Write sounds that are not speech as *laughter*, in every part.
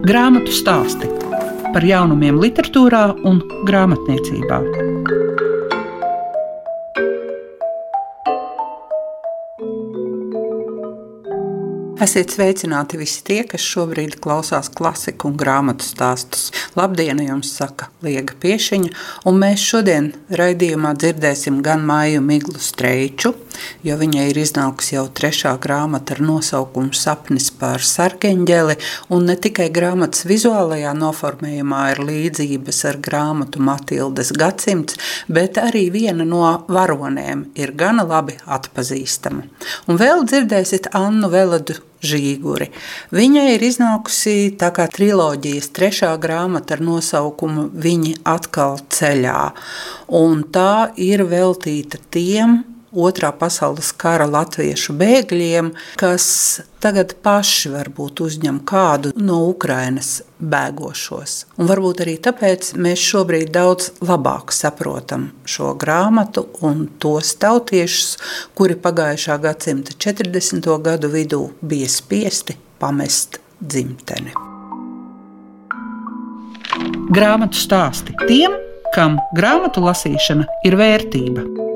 Grāmatu stāsti par jaunumiem, literatūrā un grāmatniecībā. Esiet sveicināti visi tie, kas šobrīd klausās klasiku un grāmatu stāstus. Labdien, jums saka Liega Piešiņa, un mēs šodien raidījumā dzirdēsim gan Māju Miglu Streiču, jo viņai ir iznākusi jau trešā grāmata ar nosaukumu Sapnis par sargeņģeli, un ne tikai grāmatas vizuālajā noformējumā ir līdzības ar grāmatu Matildes gadsimts, bet arī viena no varonēm ir gana labi atpazīstama. Un vēl dzirdēsiet Annu Veladu Žīguri. Viņai ir iznākusi tā kā triloģijas trešā grāmata ar nosaukumu Viņi atkal ceļā. Un tā ir veltīta tiem otrā pasaules kara latviešu bēgļiem, kas tagad paši varbūt uzņem kādu no Ukrainas bēgošos. Un varbūt arī tāpēc mēs šobrīd daudz labāk saprotam šo grāmatu un tos tautiešus, kuri pagājušā gadsimta 40. gadu vidū bija spiesti pamest dzimteni. Grāmatu stāsti tiem, kam grāmatu lasīšana ir vērtība.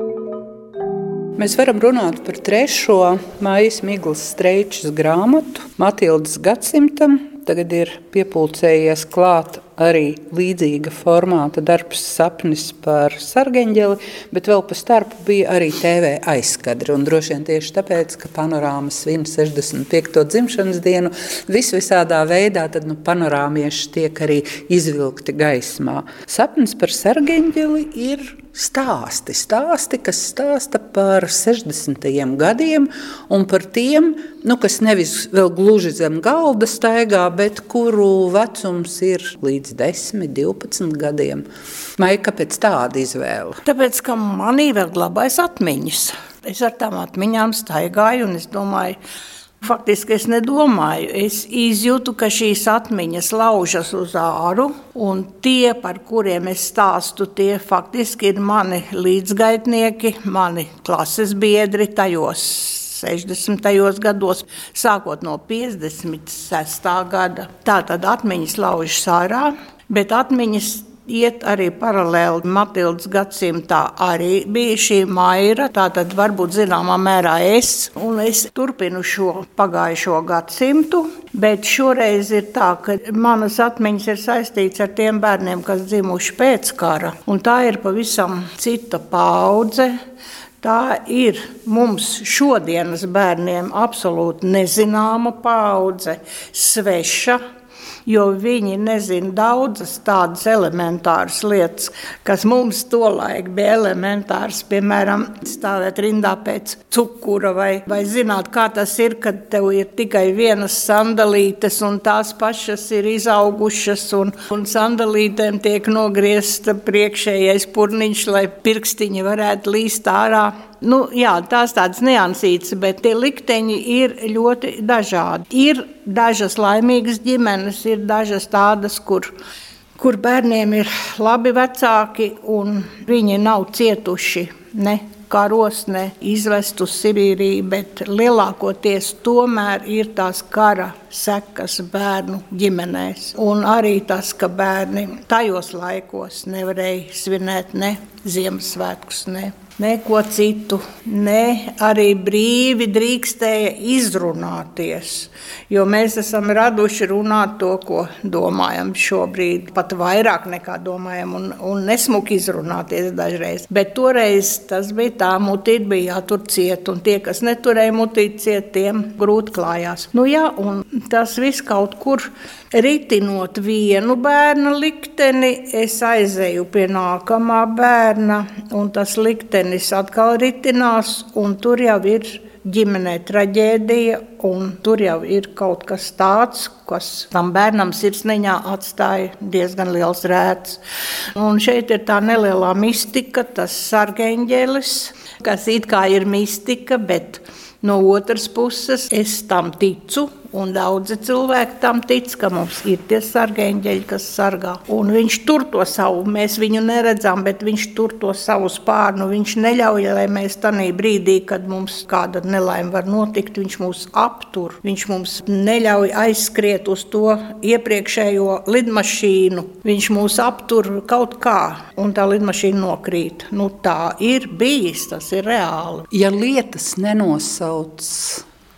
Mēs varam runāt par trešo Maijas Miglas streičas grāmatu Matildas gadsimtam. Tagad ir piepildījies klāt arī līdzīga formāta darbs, sapnis par sargeņģeli, bet vēl pa starpu bija arī TV aizskadri. Un droši vien tieši tāpēc, ka panorāma svin 65. dzimšanas dienu, visvisādā veidā tad, nu, panorāmieši tiek arī izvilkti gaismā. Sapnis par sargeņģeli ir stāsti, stāsti, kas stāsta par 60. gadiem un par tiem, nu, kas nevis vēl gluži zem galda staigā, bet kuru vecums ir līdz līdz 10, 12 gadiem. Vai kāpēc tāda izvēle? Tāpēc, ka manī vēl glabājas atmiņas. Es ar tām atmiņām staigāju un es domāju, Faktiski es nedomāju. Es izjūtu, ka šīs atmiņas laužas uz āru, un tie, par kuriem es stāstu, tie faktiski ir mani līdzgaitnieki, mani klases biedri tajos 60. gados, sākot no 56. gada. Tā tad atmiņas laužas ārā, bet atmiņas iet arī paralēli Matildas gadsimtā. Arī bija šī maira, tā tad varbūt zināmā mērā es, un es turpinu šo pagājušo gadsimtu. Bet šoreiz ir tā, ka manas atmiņas ir saistītas ar tiem bērniem, kas dzimuši pēc kara, un tā ir pavisam cita paudze Tā ir mums šodienas bērniem absolūti nezināma paudze, sveša jo viņi nezina daudzas tādas elementāras lietas, kas mums tolaik bija elementāras, piemēram, stāvēt rindā pēc cukura vai, vai zināt, kā tas ir, kad tev ir tikai vienas sandalītes un tās pašas ir izaugušas un, un sandalītēm tiek nogriezta priekšējais purniņš, lai pirkstiņi varētu līst ārā. Nu, jā, tās tādas niansītas, bet tie likteņi ir ļoti dažādi. Ir dažas laimīgas ģimenes, ir dažas tādas, kur, kur bērniem ir labi vecāki un viņi nav cietuši ne karos, ne izvest uz Sibīriju, bet lielākoties tomēr ir tās kara sekas bērnu ģimenēs. Un arī tas, ka bērni tajos laikos nevarēja svinēt ne Ziemassvētkus, ne neko citu, ne arī brīvi drīkstēja izrunāties. Jo mēs esam raduši runāt to, ko domājam šobrīd, pat vairāk nekā domājam, un, un nesmuki izrunāties dažreiz. Bet toreiz tas bija tā, mutīte bija jātur ciet, un tie, kas neturēja mutīti ciet, tiem grūti klājās. Nu jā, un tas viss kaut kur ritinot vienu bērnu likteni, es aizēju pie nākamā bērna, un tas liktenis atkal ritinās, un tur jau ir ģimenē traģēdija, un tur jau ir kaut kas tāds, kas tam bērnam sirsniņā atstāja diezgan liels rēts. Un šeit ir tā nelielā mistika, tas sargeņģelis, kas it kā ir mistika, bet no otras puses es tam ticu Un daudzi cilvēki tam tic, ka mums ir tie sargeņģeļi, kas sargā. Un viņš tur to savu, mēs viņu neredzam, bet viņš tur to savu spārnu. Viņš neļauj, lai mēs tajā brīdī, kad mums kāda nelaime var notikt, viņš mūs aptur. Viņš mums neļauj aizskriet uz to iepriekšējo lidmašīnu. Viņš mūs aptur kaut kā, un tā lidmašīna nokrīt. Nu, tā ir bijis, tas ir reāli. Ja lietas nenosauc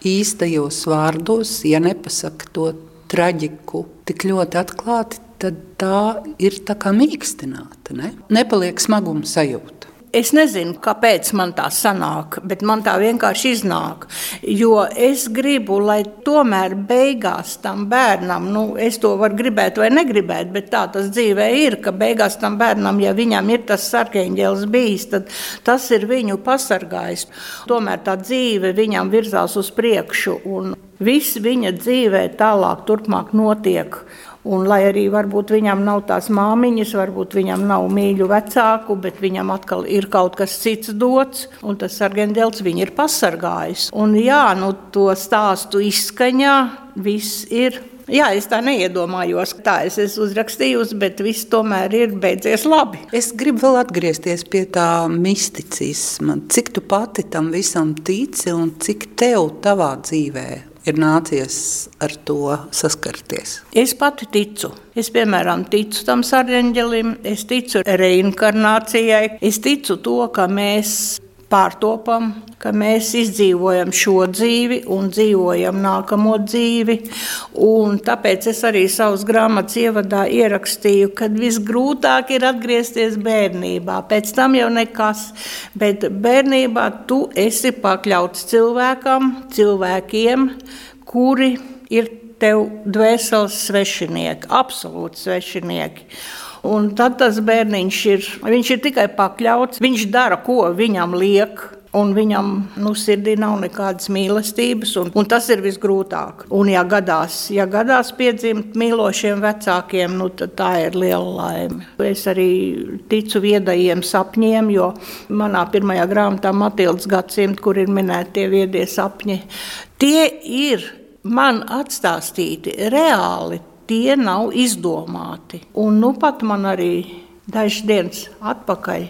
īstajos vārdos, ja nepasaka to traģiku tik ļoti atklāti, tad tā ir tā kā mīkstināta. Ne? Nepaliek smaguma sajūta. Es nezinu, kāpēc man tā sanāk, bet man tā vienkārši iznāk. Jo es gribu, lai tomēr beigās tam bērnam, nu, es to varu gribēt vai negribēt, bet tā tas dzīvē ir, ka beigās tam bērnam, ja viņam ir tas sarkaņģēlis bijis, tad tas ir viņu pasargājis. Tomēr tā dzīve viņam virzās uz priekšu, un viss viņa dzīvē tālāk, turpmāk notiek. Un, lai arī varbūt viņam nav tās māmiņas, varbūt viņam nav mīļu vecāku, bet viņam atkal ir kaut kas cits dots, un tas sargendēls viņu ir pasargājis. Un jā, nu to stāstu izskaņā viss ir. Jā, es tā neiedomājos, tā es esmu uzrakstījusi, bet viss tomēr ir beidzies labi. Es gribu vēl atgriezties pie tā misticisma. Cik tu pati tam visam tici un cik tev tavā dzīvē ir nācies ar to saskarties? Es pati ticu. Es, piemēram, ticu tam sargeņģelim, es ticu reinkarnācijai, es ticu to, ka mēs pārtopam, ka mēs izdzīvojam šo dzīvi un dzīvojam nākamo dzīvi. Un tāpēc es arī savas grāmatas ievadā ierakstīju, ka visgrūtāk ir atgriezties bērnībā. Pēc tam jau nekas, bet bērnībā tu esi pakļauts cilvēkam, cilvēkiem, kuri ir tev dvēseles svešinieki, absolūti svešinieki. Un tad tas bērniņš ir, viņš ir tikai pakļauts, viņš dara, ko viņam liek. Un viņam nu, sirdī nav nekādas mīlestības, un, un tas ir visgrūtāk. Un, ja gadās, ja gadās piedzimt mīlošiem vecākiem, nu, tad tā ir liela laime. Es arī ticu viedajiem sapņiem, jo manā pirmajā grāmatā Matildas gadsimta, kur ir minēti tie viedie sapņi, tie ir man atstāstīti reāli tie nav izdomāti. Un nu pat man arī dažas dienas atpakaļ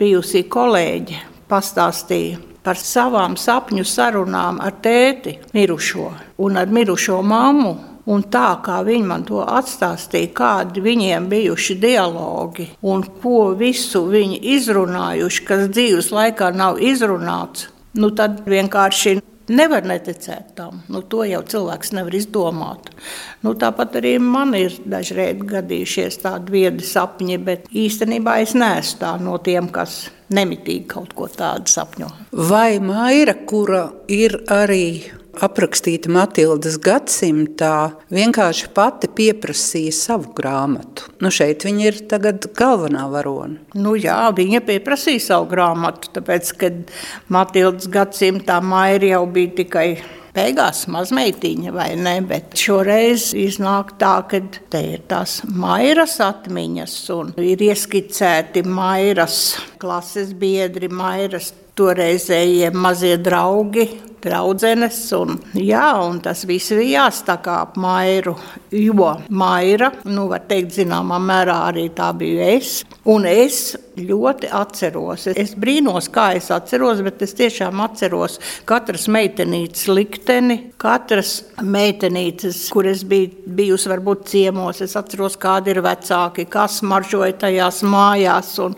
bijusī kolēģe pastāstīja par savām sapņu sarunām ar tēti mirušo un ar mirušo mammu. Un tā kā viņi man to atstāstīja, kādi viņiem bijuši dialogi un ko visu viņi izrunājuši, kas dzīves laikā nav izrunāts, nu tad vienkārši Nevar neticēt tam. Nu, to jau cilvēks nevar izdomāt. Nu, tāpat arī man ir dažreiz gadījušies tādi viedi sapņi, bet īstenībā es neesmu tā no tiem, kas nemitīgi kaut ko tādu sapņo. Vai Maira, kura ir arī aprakstīta Matildas gadsimtā, vienkārši pati pieprasīja savu grāmatu. Nu, šeit viņa ir tagad galvenā varone. Nu, jā, viņa pieprasīja savu grāmatu, tāpēc, kad Matildas gadsimtā Maija jau bija tikai beigās mazmeitiņa vai ne, bet šoreiz iznāk tā, ka te ir tās mairas atmiņas un ir ieskicēti mairas klases biedri, mairas toreizējie mazie draugi, draudzenes. Un, jā, un tas viss ir jāstākā ap mairu, jo maira, nu, var teikt, zināmā mērā arī tā biju es. Un es ļoti atceros, es brīnos, kā es atceros, bet es tiešām atceros katras meitenītes likteni, katras meitenītes, kur es biju bijusi varbūt ciemos. Es atceros, kādi ir vecāki, kas maržoja tajās mājās un,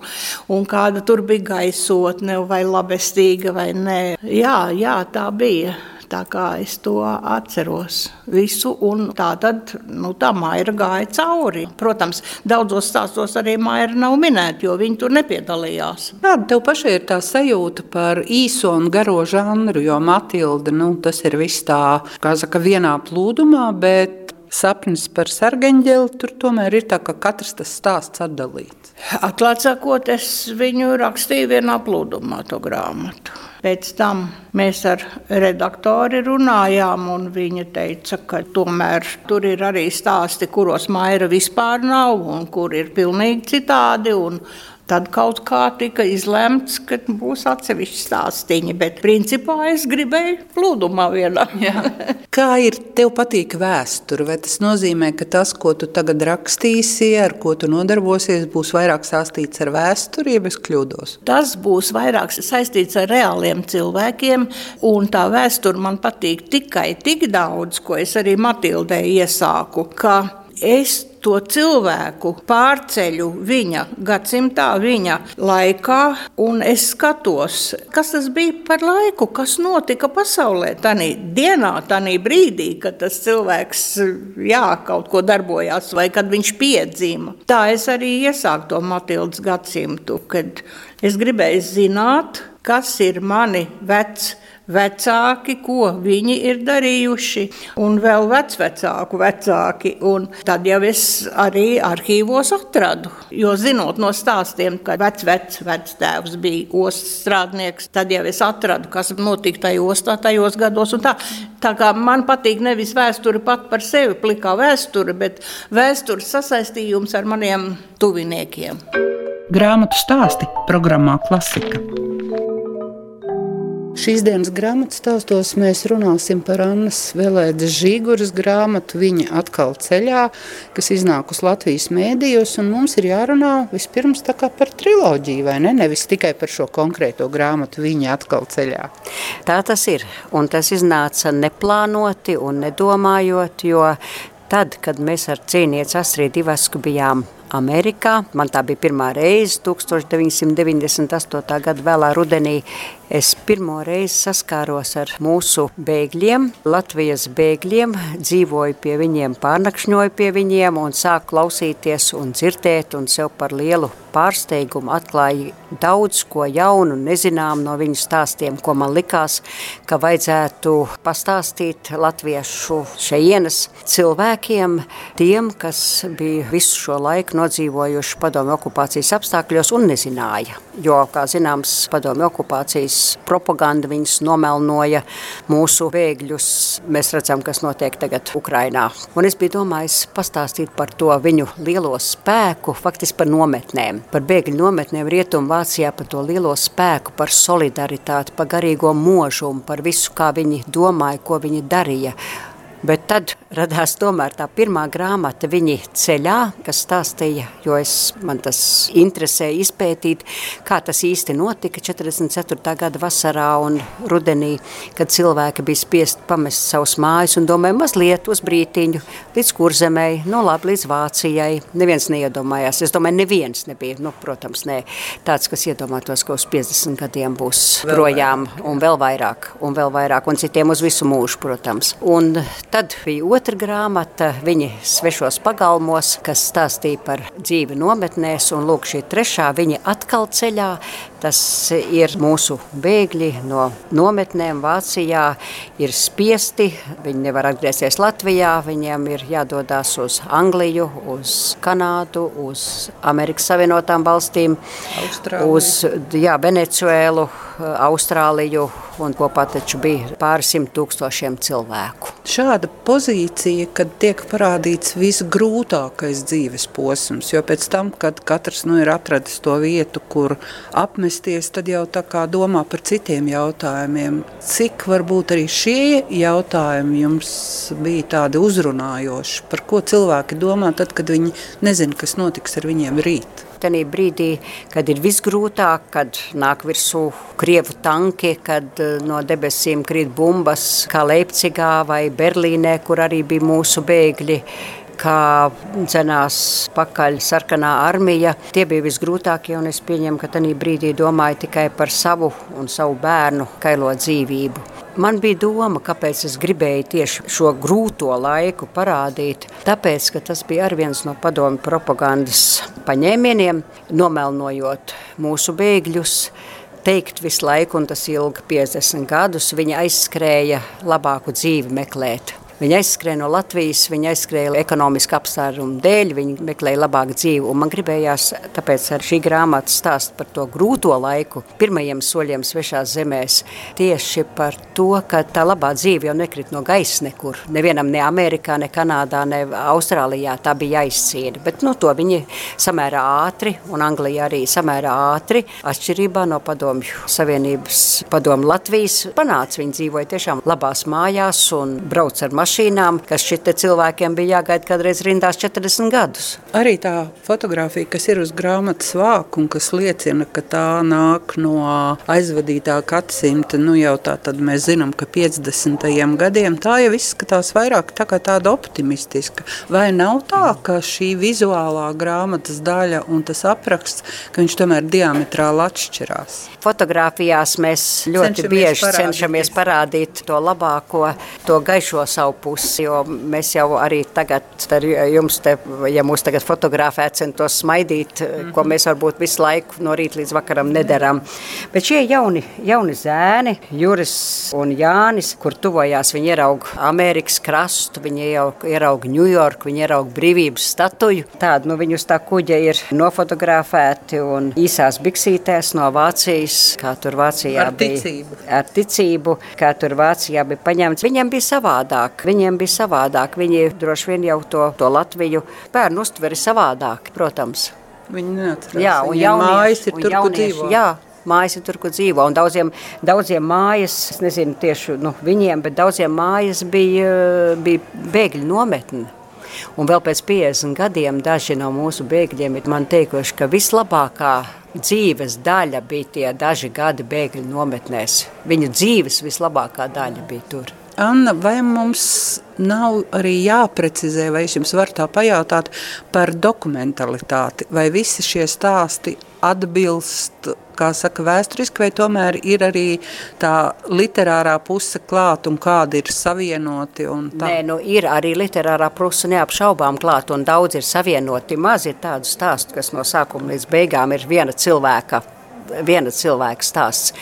un kāda tur bija gaisotne vai labestīga vai nē. Jā, jā, tā bija. Tā kā es to atceros visu, un tā tad nu, tā maija gāja cauri. Protams, daudzos stāstos arī maija nav minēta, jo viņi tur nepiedalījās. Kāda tev pašai ir tā sajūta par īso un garo žanru? Jo Matilda, nu, tas ir viss tā, kā saka, vienā plūdumā, bet sapnis par sargeņģeli tur tomēr ir tā, ka katrs tas stāsts atdalīts. Atklāt sakot, es viņu rakstīju vienā plūdumā, to grāmatu. Pēc tam mēs ar redaktori runājām, un viņa teica, ka tomēr tur ir arī stāsti, kuros maira vispār nav, un kur ir pilnīgi citādi. Tad kaut kā tika izlemts, ka būs atsevišķi stāstīņi, bet principā es gribēju plūdumā vienā. *laughs* Kā ir tev patīk vēsture? Vai tas nozīmē, ka tas, ko tu tagad rakstīsi, ar ko tu nodarbosies, būs vairāk saistīts ar vēsturi, ja es kļūdos? Tas būs vairāk saistīts ar reāliem cilvēkiem, un tā vēsture man patīk tikai tik daudz, ko es arī Matildē iesāku, ka es to cilvēku pārceļu viņa gadsimtā, viņa laikā, un es skatos, kas tas bija par laiku, kas notika pasaulē tajā dienā, tajā brīdī, kad tas cilvēks jā, kaut ko darbojās, vai kad viņš piedzima. Tā es arī iesāku to Matildas gadsimtu, kad es gribēju zināt, kas ir mani veci vecāki, ko viņi ir darījuši, un vēl vecvecāku vecāki. Un tad jau es arī arhīvos atradu. Jo zinot no stāstiem, ka vecvectēvs vec, vec bija ostas strādnieks, tad jau es atradu, kas notika tajā ostā tajos gados. Tā, tā kā man patīk nevis vēsture pat par sevi, plikā vēsture, bet vēstures sasaistījums ar maniem tuviniekiem. Grāmatu stāsti programmā Klasika. Šīs dienas grāmatas stāstos mēs runāsim par Annas Velēdas Žīguras grāmatu Viņa atkal ceļā, kas iznākus Latvijas mēdījos, un mums ir jārunā vispirms tā kā par triloģiju, vai ne? Nevis tikai par šo konkrēto grāmatu Viņa atkal ceļā. Tā tas ir, un tas iznāca neplānoti un nedomājot, jo tad, kad mēs ar cīnieci Astrīdu Ivasku bijām Amerikā. Man tā bija pirmā reize, 1998. gada vēlā rudenī. Es pirmo reizi saskāros ar mūsu bēgļiem, Latvijas bēgļiem, dzīvoju pie viņiem, pārnakšņoju pie viņiem un sāku klausīties un dzirdēt un sev par lielu pārsteigumu atklāju daudz ko jaunu, nezinām no viņu stāstiem, ko man likās, ka vajadzētu pastāstīt latviešu šeienas cilvēkiem, tiem, kas bija visu šo laiku nodzīvojuši padomju okupācijas apstākļos un nezināja. Jo, kā zināms, padomju okupācijas propaganda viņus nomelnoja mūsu bēgļus. Mēs redzam, kas notiek tagad Ukrainā. Un es biju domājis pastāstīt par to viņu lielo spēku, faktiski par nometnēm, par bēgļu nometnēm Rietumu Vācijā, par to lielo spēku, par solidaritāti, par garīgo mūžumu, par visu, kā viņi domāja, ko viņi darīja. Bet tad radās tomēr tā pirmā grāmata viņi ceļā, kas stāstīja, jo es, man tas interesēja izpētīt, kā tas īsti notika 44. gada vasarā un rudenī, kad cilvēki bija spiest pamest savus mājas un domāja mazliet uz brītiņu līdz kurzemei, no labi līdz Vācijai. Neviens neiedomājās, es domāju, neviens nebija, nu, protams, ne tāds, kas iedomātos, ka uz 50 gadiem būs vēl projām vairāk. un vēl vairāk, un vēl vairāk, un citiem uz visu mūžu, protams. Un Tad bija otra grāmata, viņi svešos pagalmos, kas stāstīja par dzīvi nometnēs, un lūk šī trešā, viņi atkal ceļā, Tas ir mūsu bēgļi no nometnēm Vācijā, ir spiesti, viņi nevar atgriezties Latvijā, viņiem ir jādodas uz Angliju, uz Kanādu, uz Amerikas Savienotām valstīm, Austrāliju. uz jā, Venecuēlu, Austrāliju, un kopā taču bija pāri simt tūkstošiem cilvēku. Šāda pozīcija, kad tiek parādīts visgrūtākais dzīves posms, jo pēc tam, kad katrs nu, ir atradis to vietu, kur apmest apmesties, tad jau tā kā domā par citiem jautājumiem. Cik varbūt arī šie jautājumi jums bija tādi uzrunājoši? Par ko cilvēki domā tad, kad viņi nezina, kas notiks ar viņiem rīt? Tenī brīdī, kad ir visgrūtāk, kad nāk virsū krievu tanki, kad eh, no debesīm krīt bumbas, kā Leipcigā vai Berlīnē, kur arī bija mūsu bēgļi kā dzenās pakaļ sarkanā armija. Tie bija visgrūtākie, un es pieņemu, ka tajā brīdī domāju tikai par savu un savu bērnu kailo dzīvību. Man bija doma, kāpēc es gribēju tieši šo grūto laiku parādīt. Tāpēc, ka tas bija viens no padomu propagandas paņēmieniem, nomelnojot mūsu bēgļus teikt visu laiku, un tas ilga 50 gadus, viņa aizskrēja labāku dzīvi meklēt. Viņi aizskrēja no Latvijas, viņi aizskrēja ekonomiski apstārumu dēļ, viņi meklēja labāku dzīvi. Un man gribējās tāpēc ar šī grāmata stāst par to grūto laiku, pirmajiem soļiem svešās zemēs, tieši par to, ka tā labā dzīve jau nekrit no gaisa nekur. Nevienam ne Amerikā, ne Kanādā, ne Austrālijā tā bija jāizcīna. Bet nu, to viņi samērā ātri, un Anglija arī samērā ātri, atšķirībā no padomju Savienības padomu Latvijas, panāca. Viņi dzīvoja tiešām labās mājās un brauc ar mašīnām, kas šite cilvēkiem bija jāgaida kādreiz rindās 40 gadus. Arī tā fotografija, kas ir uz grāmatas vāku un kas liecina, ka tā nāk no aizvadītā gadsimta, nu jau tā tad mēs zinām, ka 50. gadiem tā jau izskatās vairāk tā kā tāda optimistiska. Vai nav tā, ka šī vizuālā grāmatas daļa un tas apraksts, ka viņš tomēr diametrāli atšķirās? Fotogrāfijās mēs ļoti cenšamies bieži parādīt. cenšamies parādīt to labāko, to gaišo savu pusi, jo mēs jau arī tagad, jums te, ja mūs tagad fotografē, centos smaidīt, mm -hmm. ko mēs varbūt visu laiku no rīta līdz vakaram nedaram. Bet šie jauni, jauni zēni, Juris un Jānis, kur tuvojās, viņi ieraug Amerikas krastu, viņi ieraug Ņujorku, viņi ieraug brīvības statuju. Tāda, nu, viņi uz tā kuģa ir nofotografēti un īsās biksītēs no Vācijas, kā tur Vācijā ar bija. Ticību. Ar ticību, kā tur Vācijā bija paņemts. Viņiem bija savādāk, viņiem bija savādāk. Viņi droši vien jau to, to Latviju bērnu uztveri savādāk, protams. Viņi neatcerās. Jā, un Viņiem mājas ir tur, kur dzīvo. Jā, mājas ir tur, kur dzīvo. Un daudziem, daudziem mājas, es nezinu tieši nu, viņiem, bet daudziem mājas bija, bija bēgļu nometni. Un vēl pēc 50 gadiem daži no mūsu bēgļiem ir man teikuši, ka vislabākā dzīves daļa bija tie daži gadi bēgļu nometnēs. Viņu dzīves vislabākā daļa bija tur. Anna, vai mums nav arī jāprecizē, vai es jums varu tā pajautāt par dokumentalitāti, vai visi šie stāsti atbilst, kā saka, vēsturiski, vai tomēr ir arī tā literārā puse klāt un kādi ir savienoti? Nē, nu ir arī literārā puse neapšaubām klāt un daudz ir savienoti. Maz ir tādu stāstu, kas no sākuma līdz beigām ir viena cilvēka viena cilvēka stāsts.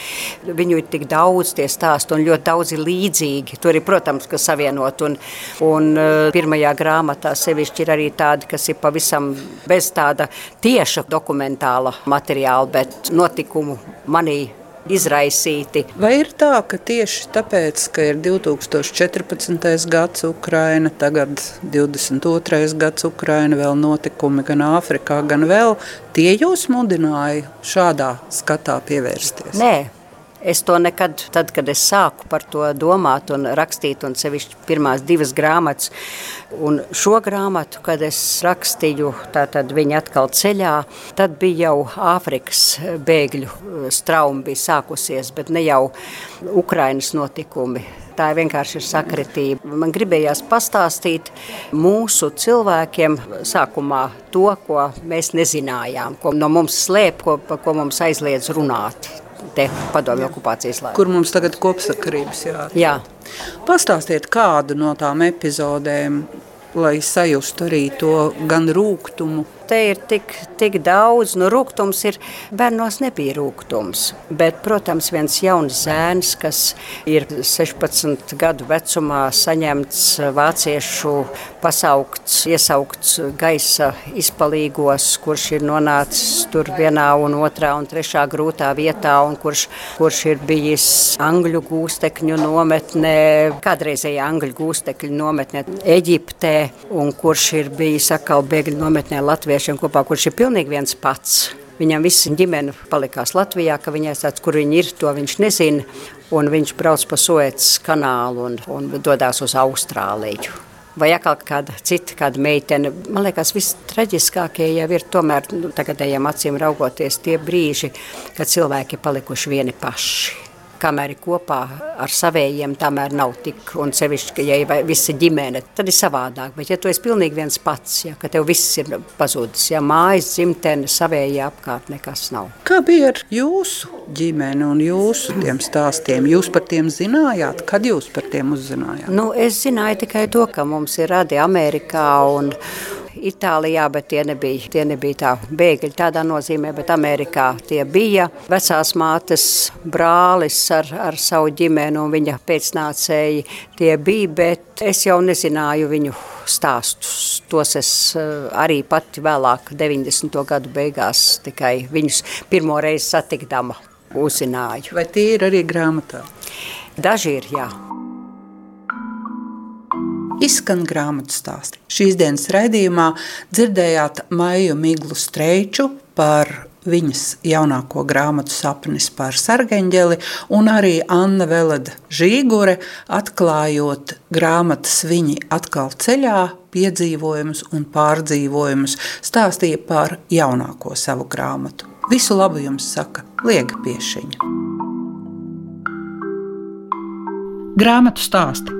Viņu ir tik daudz tie stāsti un ļoti daudz ir līdzīgi. Tur ir, protams, ka savienot. Un, un eh, pirmajā grāmatā sevišķi ir arī tādi, kas ir pavisam bez tāda tieša dokumentāla materiāla, bet notikumu manī izraisīti. Vai ir tā, ka tieši tāpēc, ka ir 2014. gads Ukraina, tagad 22. gads Ukraina, vēl notikumi gan Āfrikā, gan vēl, tie jūs mudināja šādā skatā pievērsties? Nē. Es to nekad, tad, kad es sāku par to domāt un rakstīt, un sevišķi pirmās divas grāmatas, un šo grāmatu, kad es rakstīju, tātad viņa atkal ceļā, tad bija jau Āfrikas bēgļu strauma bija sākusies, bet ne jau Ukrainas notikumi. Tā vienkārši ir sakritība. Man gribējās pastāstīt mūsu cilvēkiem sākumā to, ko mēs nezinājām, ko no mums slēp, ko, ko mums aizliedz runāt padomju okupācijas laikā. Kur mums tagad kopsakarības jādara? Jā. Pastāstiet kādu no tām epizodēm, lai sajustu arī to gan rūgtumu, te ir tik, tik daudz. Nu, rūkums ir, bērnos nebija rūkums. Bet, protams, viens jauns zēns, kas ir 16 gadu vecumā saņemts vāciešu pasaukts, iesaukts gaisa izpalīgos, kurš ir nonācis tur vienā un otrā un trešā grūtā vietā, un kurš, kurš ir bijis angļu gūstekņu nometnē, kādreizējā angļu gūstekņu nometnē Eģiptē, un kurš ir bijis atkal bēgļu nometnē Latvijā latviešiem kopā, kurš ir pilnīgi viens pats. Viņam viss ģimene palikās Latvijā, ka viņai tāds, kur viņi ir, to viņš nezina. Un viņš brauc pa Suecas kanālu un, un dodas uz Austrāliju. Vai atkal kāda cita kāda meitene. Man liekas, viss traģiskākie jau ir tomēr nu, tagadējiem acīm raugoties tie brīži, kad cilvēki ir palikuši vieni paši kamēr ir kopā ar savējiem, tamēr nav tik, un sevišķi, ja ir visa ģimene, tad ir savādāk. Bet ja tu esi pilnīgi viens pats, ja, ka tev viss ir pazudis, ja mājas, dzimtene, savējie apkārt nekas nav. Kā bija ar jūsu ģimeni un jūsu tiem stāstiem? Jūs par tiem zinājāt? Kad jūs par tiem uzzinājāt? Nu, es zināju tikai to, ka mums ir radi Amerikā un Itālijā, bet tie nebija, tie nebija tā bēgļi tādā nozīmē, bet Amerikā tie bija vecās mātes brālis ar, ar savu ģimeni un viņa pēcnācēji tie bija, bet es jau nezināju viņu stāstus. Tos es eh, arī pati vēlāk, 90. gadu beigās, tikai viņus pirmo reizi satikdama uzzināju. Vai tie ir arī grāmatā? Daži ir, jā. Izskan grāmatu stāsti. Šīs dienas raidījumā dzirdējāt Maiju Miglu Streiču par viņas jaunāko grāmatu sapnis par sargeņģeli, un arī Anna Veleda Žīgure atklājot grāmatas Viņi atkal ceļā, piedzīvojumus un pārdzīvojumus, stāstīja par jaunāko savu grāmatu. Visu labu jums saka Liega Piešiņa. Grāmatu stāsti